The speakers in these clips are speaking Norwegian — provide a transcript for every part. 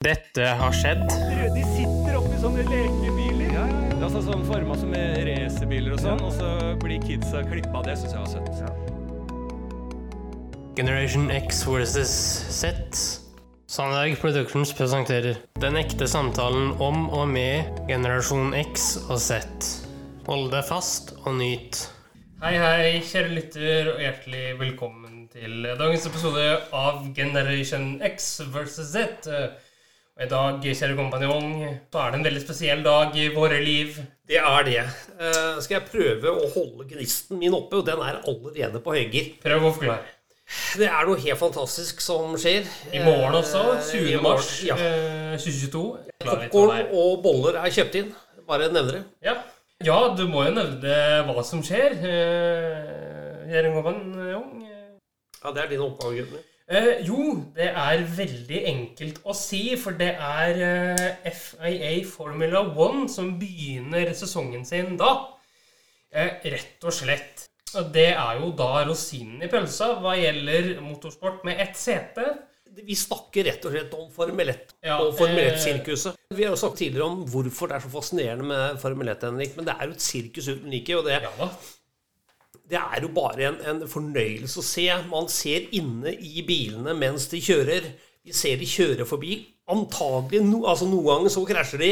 Dette har skjedd. De sitter oppi sånne lekebiler. Ja, ja, ja. Altså sånn Forma som racerbiler og sånn, og så blir kidsa klippa. Det syns jeg var søtt. Generation X versus Z. Sandberg Productions presenterer Den ekte samtalen om og med generasjon X og Z. Hold deg fast og nyt. Hei, hei, kjære lytter, og hjertelig velkommen til dagens episode av Generation X versus Z. Og I dag, kjære kompanjong, så er det en veldig spesiell dag i våre liv. Det er det. Uh, skal jeg prøve å holde gnisten min oppe, og den er allerede på høyger. Prøv å forklare. Det er noe helt fantastisk som skjer. I morgen også, Eh, 20. i mars Ja. eh, 2022. Popkorn og boller er kjøpt inn. Bare nevner det. Ja. ja, du må jo nevne hva som skjer. eh, Kjære Jong. Ja, Det er din oppgave, gutten. Eh, jo, det er veldig enkelt å si, for det er eh, FIA Formula One som begynner sesongen sin da. Eh, rett og slett. Og det er jo da rosinen i pølsa hva gjelder motorsport med ett sete. Vi snakker rett og slett om Formel 1 Ja, og Formel eh, 1-sirkuset. Vi har jo sagt tidligere om hvorfor det er så fascinerende med Formel 1, Henrik, men det er jo et sirkus uten like. Og det, Ja da. Det er jo bare en, en fornøyelse å se. Man ser inne i bilene mens de kjører. Vi ser de kjøre forbi. Antagelig, no, altså Noen ganger så krasjer de.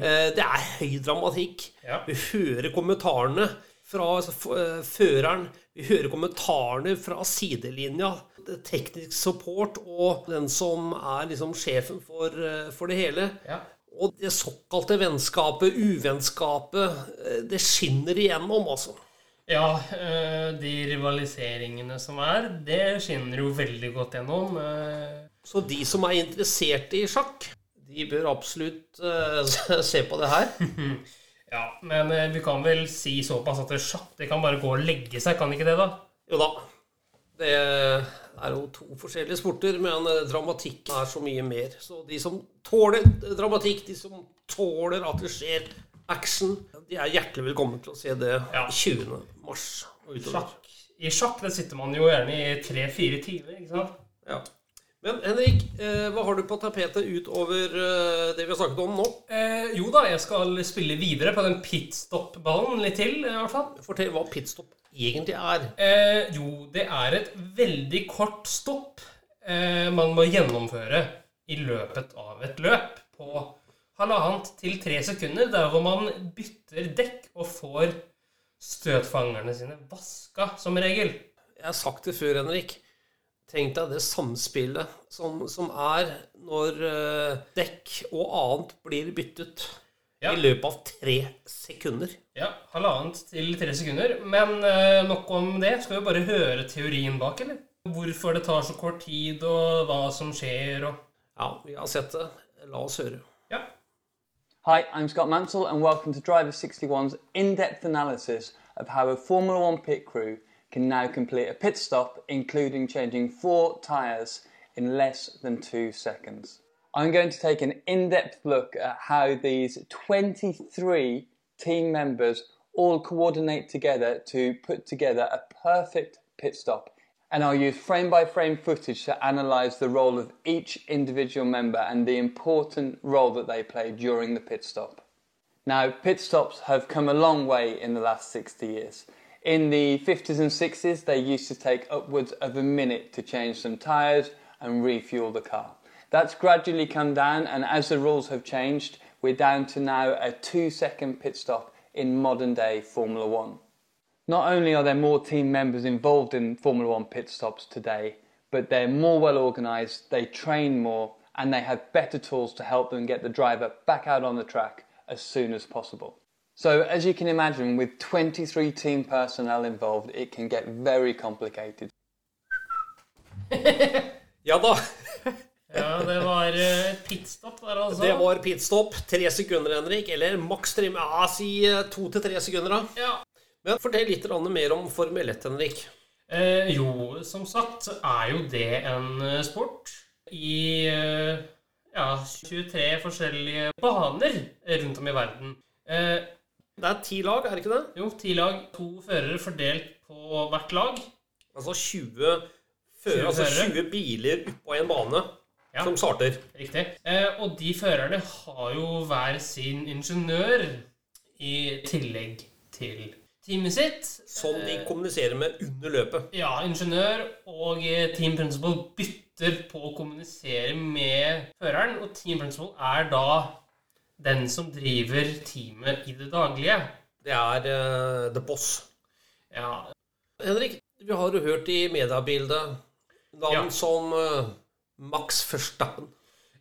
Eh, det er høy dramatikk. Ja. Vi hører kommentarene fra altså, eh, føreren. Vi hører kommentarene fra sidelinja. Det Teknisk support og den som er liksom sjefen for, eh, for det hele. Ja. Og det såkalte vennskapet, uvennskapet, det skinner igjennom, altså. Ja, eh, de rivaliseringene som er, det skinner jo veldig godt gjennom. eh. Så de som er interessert i sjakk, de bør absolutt eh, se på det her. Ja, men vi kan vel si såpass at sjakk det kan bare gå og legge seg, kan ikke det, da? Jo da. Det er jo to forskjellige sporter, men dramatikk er så mye mer. Så de som tåler dramatikk, de som tåler at det skjer action, de er hjertelig velkommen til å se det Ja. 20. mars og utover. Sjakk. I sjakk det sitter man jo gjerne i tre-fire timer, ikke sant? Ja. Men Henrik, eh, hva har du på tapetet utover eh, det vi har snakket om nå? Eh, jo da, jeg skal spille videre på den pitstop-ballen litt til, i hvert fall. Fortell hva pitstop egentlig er. Eh, jo, det er et veldig kort stopp eh, man må gjennomføre i løpet av et løp på halvannet til tre sekunder, der hvor man bytter dekk og får støtfangerne sine vaska, som regel. Jeg har sagt det før, Henrik. Tenk deg det samspillet som, som er når uh, dekk og annet blir byttet Ja. i løpet av tre sekunder. Ja, halvannet til tre sekunder. Men uh, nok om det. Skal vi bare høre teorien bak, eller? Hvorfor det tar så kort tid, og hva som skjer, og Ja, vi har sett det. La oss høre. Hi, I'm Scott Mansell, and welcome to Driver 61's in depth analysis of how a Formula One pit crew can now complete a pit stop, including changing four tyres in less than two seconds. I'm going to take an in depth look at how these 23 team members all coordinate together to put together a perfect pit stop. And I'll use frame by frame footage to analyse the role of each individual member and the important role that they play during the pit stop. Now, pit stops have come a long way in the last 60 years. In the 50s and 60s, they used to take upwards of a minute to change some tyres and refuel the car. That's gradually come down, and as the rules have changed, we're down to now a two second pit stop in modern day Formula One. Not only are there more team members involved in Formula One pit stops today, but they're more well organised, they train more, and they have better tools to help them get the driver back out on the track as soon as possible. So, as you can imagine, with 23 team personnel involved, it can get very complicated. Ja da, Ja, det var eh, et pitstop der, altså. det var pitstop. Tre sekunder, Henrik. Eller maks tre Ja, si eh, to til tre sekunder, da. Ja. Men fortell litt mer om Formel 1, Henrik. Eh, jo, som sagt er jo det en eh, sport i eh, ja, 23 forskjellige baner rundt om i verden. Eh, Det er ti lag, er det ikke det? jo, ti lag, to førere fordelt på hvert lag. Altså 20 førere, 20 altså 20 biler oppå en bane. Ja. som starter. Riktig. Eh, og de førerne har jo hver sin ingeniør i tillegg til teamet sitt. Som de kommuniserer med under løpet. Ja, ingeniør og eh, team principal bytter på å kommunisere med føreren, og team principal er da den som driver teamet i det daglige. Det er uh, The Boss. Ja, Henrik, vi har jo hørt i mediebildet navn Ja. som uh, Max Verstappen.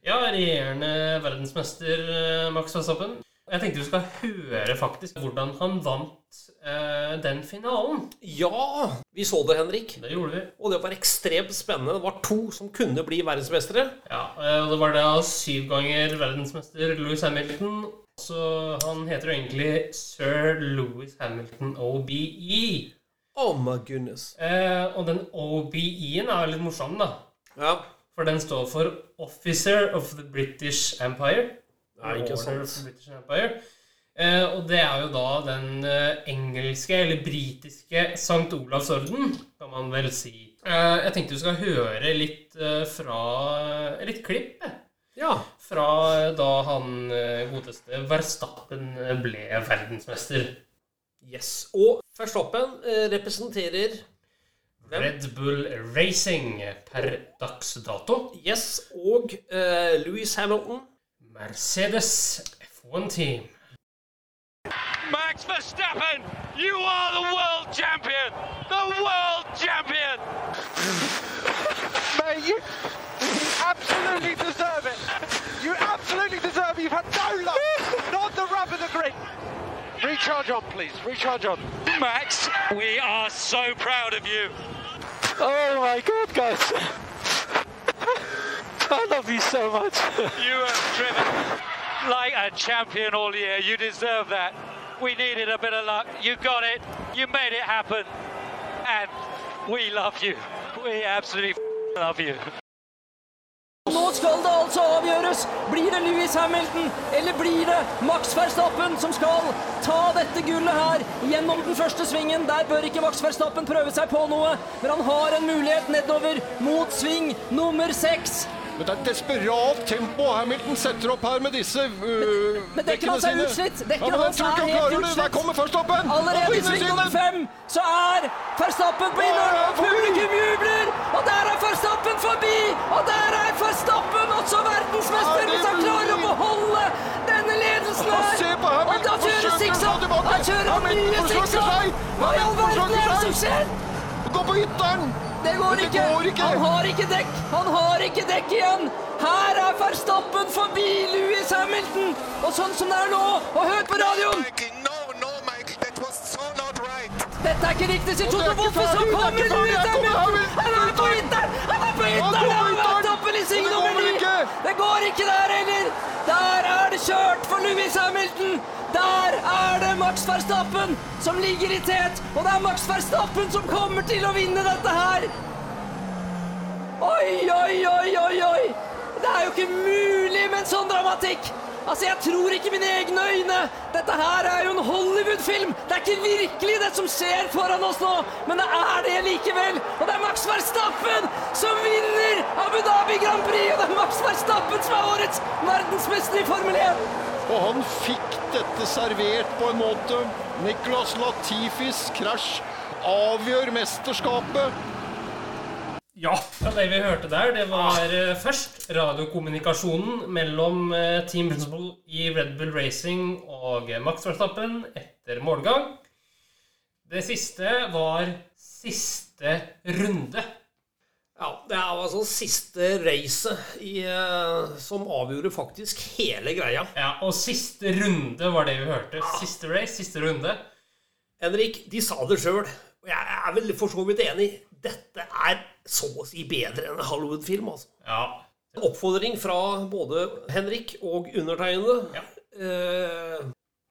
ja regjerende verdensmester uh, Max Verstappen. Jeg tenkte vi skal høre faktisk hvordan han vant eh, den finalen. Ja, vi så det, Henrik. Det gjorde vi. Og det var ekstremt spennende. Det var to som kunne bli verdensmestere. Ja, eh, og det var da syv ganger verdensmester Louis Hamilton. Så han heter jo egentlig sir Louis Hamilton OBE. Oh my goodness. Eh, og den OBE-en er litt morsom, da. Ja, For den står for Officer of the British Empire. Ja, ikke sant. British Empire. Eh, og det er jo da den eh, engelske, eller britiske, St. Olavs orden, kan man vel si. Eh, jeg tenkte du skal høre litt eh, fra Litt klipp. ja. Fra eh, da han eh, godeste Verstappen eh, ble verdensmester. Yes. Og Verstappen eh, representerer Hvem? Red Bull Racing per dags dato. Yes, og eh, Louis Hamilton. Mercedes F1 Team. Max Verstappen, you are the world champion! The world champion! Mate, you absolutely deserve it. You absolutely deserve it. You've had no luck. Not the rub of the green. Recharge on, please. Recharge on. Max, we are so proud of you. Oh my God, guys. Love you so much. You have driven like a champion all year. You deserve that. We needed a bit of luck. You got it. You made it happen. And we love you. We absolutely love you. Nå skal det altså avgjøres. Blir det Louis Hamilton, eller blir det Max Verstappen som skal ta dette gullet her gjennom den første svingen? Der bør ikke Max Verstappen prøve seg på noe, men han har en mulighet nedover mot sving nummer seks. Men det er et desperat tempo Hamilton setter opp her med disse uh, Men dekkene hans er utslitt. Ja, Dekkene hans tror er helt utslitt! Der kommer Verstappen! Allerede i sving fem så er Verstappen på innhold! Publikum jubler, og der er Verstappen forbi! Og der er Verstappen også verdensmester Er hvis han klarer å beholde denne ledelsen her. Og da kjører tilbake. Han kjører mye seg. Hva i all verden er det som skjer? Gå på ytteren! Det går Det ikke. går ikke. Han har ikke dekk. Han har ikke dekk igjen. Her er Verstappen forbi Louis Hamilton. Og sånn som det er nå, og hør på radioen No, no, was so right. Dette er ikke riktig, sier det Toto ikke så det er kommer Louis Hamilton! Han er på ytteren! Han er på er det ikke? Det går ikke der heller! Der er det kjørt Louis Hamilton! Der er det Max Verstappen som ligger i tet, og det er Max Verstappen som kommer til å vinne dette her! Oi, oi, oi, oi, oi! Det er jo ikke mulig med en sånn dramatikk! Altså, Jeg tror ikke mine egne øyne! Dette her er jo en Hollywood-film! Det er ikke virkelig det som skjer foran oss nå, men det er det likevel! Og det er Max Verstappen som vinner Abu Dhabi Grand Prix! Og det er Max Verstappen som er årets verdensmester i Formel 1! Og han fikk dette servert på en måte. Nicolas Latifis krasj avgjør mesterskapet. Ja, ja, det vi hørte der, det var eh, først radiokommunikasjonen mellom eh, Team Principle i Red Bull Racing og Max Verstappen etter målgang. Det siste var siste runde. Ja, Det er altså siste racet i, eh, som avgjorde faktisk hele greia. Ja, og siste runde var det vi hørte. Siste race, siste runde. Henrik, de sa det sjøl, og jeg er vel for så vidt enig. Dette er så å si bedre enn en Hollywood-film. altså. Ja. Oppfordring fra både Henrik og undertegnede. Ja. Eh,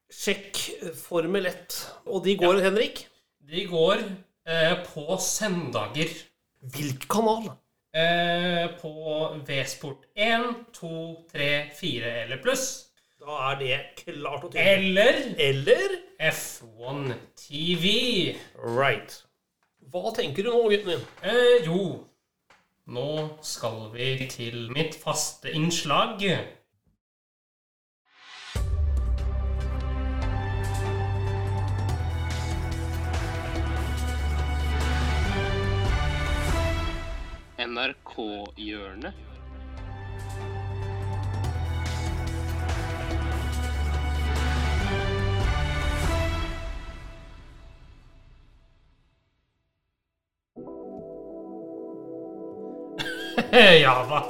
sjekk Formel 1. Og de går, Henrik. De går eh, på søndager. Hvilken kanal? Eh, på V-sport 1, 2, 3, 4 eller pluss. Da er det klart og tydelig. Eller Eller F1 TV. Right. Hva tenker du nå, gutten min? Eh, jo, Nå skal vi til mitt faste innslag. NRK-hjørnet. ja da.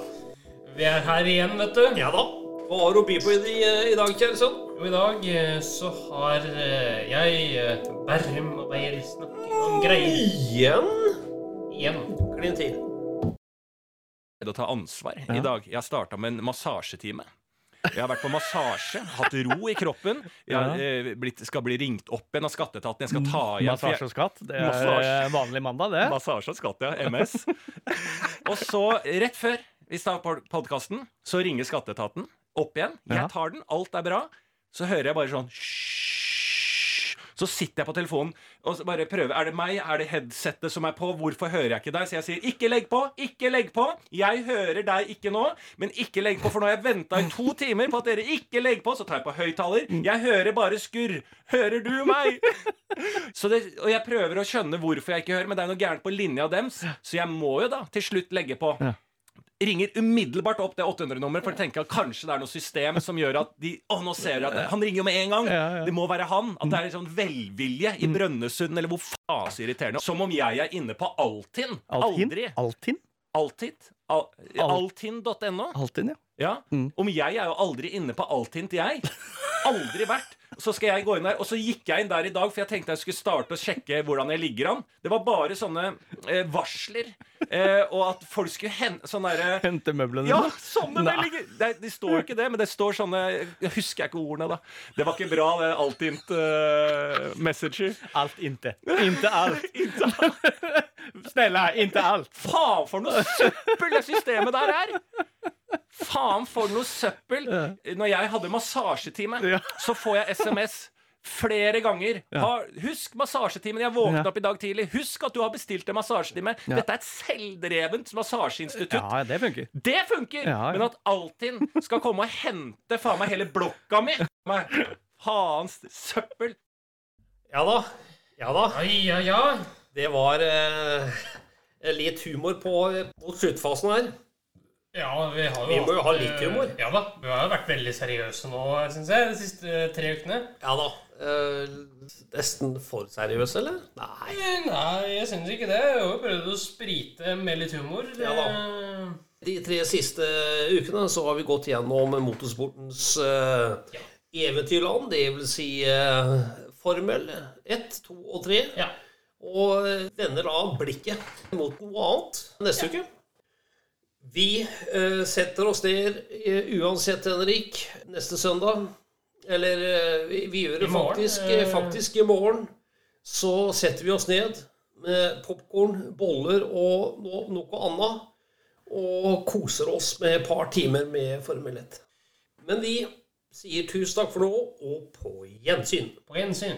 Vi er her igjen, vet du. Ja da. Hva har du å by på i, i dag, Kjellson? Jo, i dag eh, så har eh, jeg eh, Berrum og Beyer snakket om greier Igjen? igjen. Klin til. Å ta ansvar i dag. Jeg starta med en massasjetime. Jeg har vært på massasje, hatt ro i kroppen. Jeg eh, blitt, skal bli ringt opp igjen av skatteetaten. Jeg skal ta igjen for jeg- Massasje og skatt. Det er Massasje. eh, vanlig mandag, det. Massasje og skatt, ja. MS. og så, rett før vi starter podkasten, så ringer skatteetaten opp igjen. Ja. Jeg tar den, alt er bra. Så hører jeg bare sånn «Hysj». Så sitter jeg på telefonen og bare prøver. Er det meg? Er det headsettet som er på? Hvorfor hører jeg ikke deg? Så jeg sier ikke legg på, ikke legg på. Jeg hører deg ikke nå, men ikke legg på, for nå har jeg venta i to timer på at dere ikke legger på. Så tar jeg på høyttaler. Jeg hører bare skurr. Hører du meg? Det, og jeg prøver å skjønne hvorfor jeg ikke hører, men det er noe gærent på linja deres, så jeg må jo da til slutt legge på. Ringer umiddelbart opp det 800-nummeret, for å tenke at kanskje det er noe system som gjør at de Å, nå ser du at Han ringer jo med en gang! Det må være han. At det er sånn velvilje i Brønnøysund, eller hvor faen så irriterende. Som om jeg er inne på Altinn. Altinn? Aldri. Altinn? Altid. Al Al- Altinn.no. Altinn, ja. Ja. Mm. Om jeg er jo aldri inne på Altint, jeg. Aldri vært. Så skal jeg gå inn der, og så gikk jeg inn der i dag, for jeg tenkte jeg skulle starte å sjekke hvordan jeg ligger an. Det var bare sånne eh, varsler, eh, og at folk skulle hente sånne der, Hente møblene ja, sånne! Det, De står jo ikke det, men det står sånne Jeg husker ikke ordene, da. Det var ikke bra, det Altint uh, messenger. Alt inte. Inte alt. Snälla, inte alt. Faen for noe søppel det systemet der er! Faen for noe søppel! Når jeg hadde massasjetime, Ja. så får jeg SMS flere ganger. Ha, husk massasjetimen. Jeg våknet Ja. opp i dag tidlig. Husk at du har bestilt en massasjetime. Ja. Dette er et selvdrevent massasjeinstitutt. Ja, det funker. Det funker! Ja, ja. Men at Altinn skal komme og hente faen meg hele blokka mi. Faens søppel. Ja da. Ja da. Ja, ja, ja. Det var eh, litt humor på, på sluttfasen her. Ja, vi har jo Vi må jo ha litt eh, humor. Ja da. Vi har jo vært veldig seriøse nå, syns jeg, de siste eh, tre ukene. Ja da. Eh, nesten for seriøs, eller? Nei. Eh, Nei, jeg syns ikke det. Jeg har jo prøvd å sprite med litt humor. Ja da. Eh, De tre siste ukene så har vi gått gjennom motorsportens eh, eventyrland. Det vil si eh, Formel 1, 2 og 3. Ja. Og eh, vender da blikket mot noe annet neste uke. Vi eh, setter oss ned eh, uansett, Henrik, neste søndag. Eller eh, vi, vi gjør det I faktisk, faktisk i morgen. Så setter vi oss ned med popkorn, boller og no, noe annet. Og koser oss med et par timer med Formel 1. Men vi sier tusen takk for nå, og på gjensyn. På gjensyn.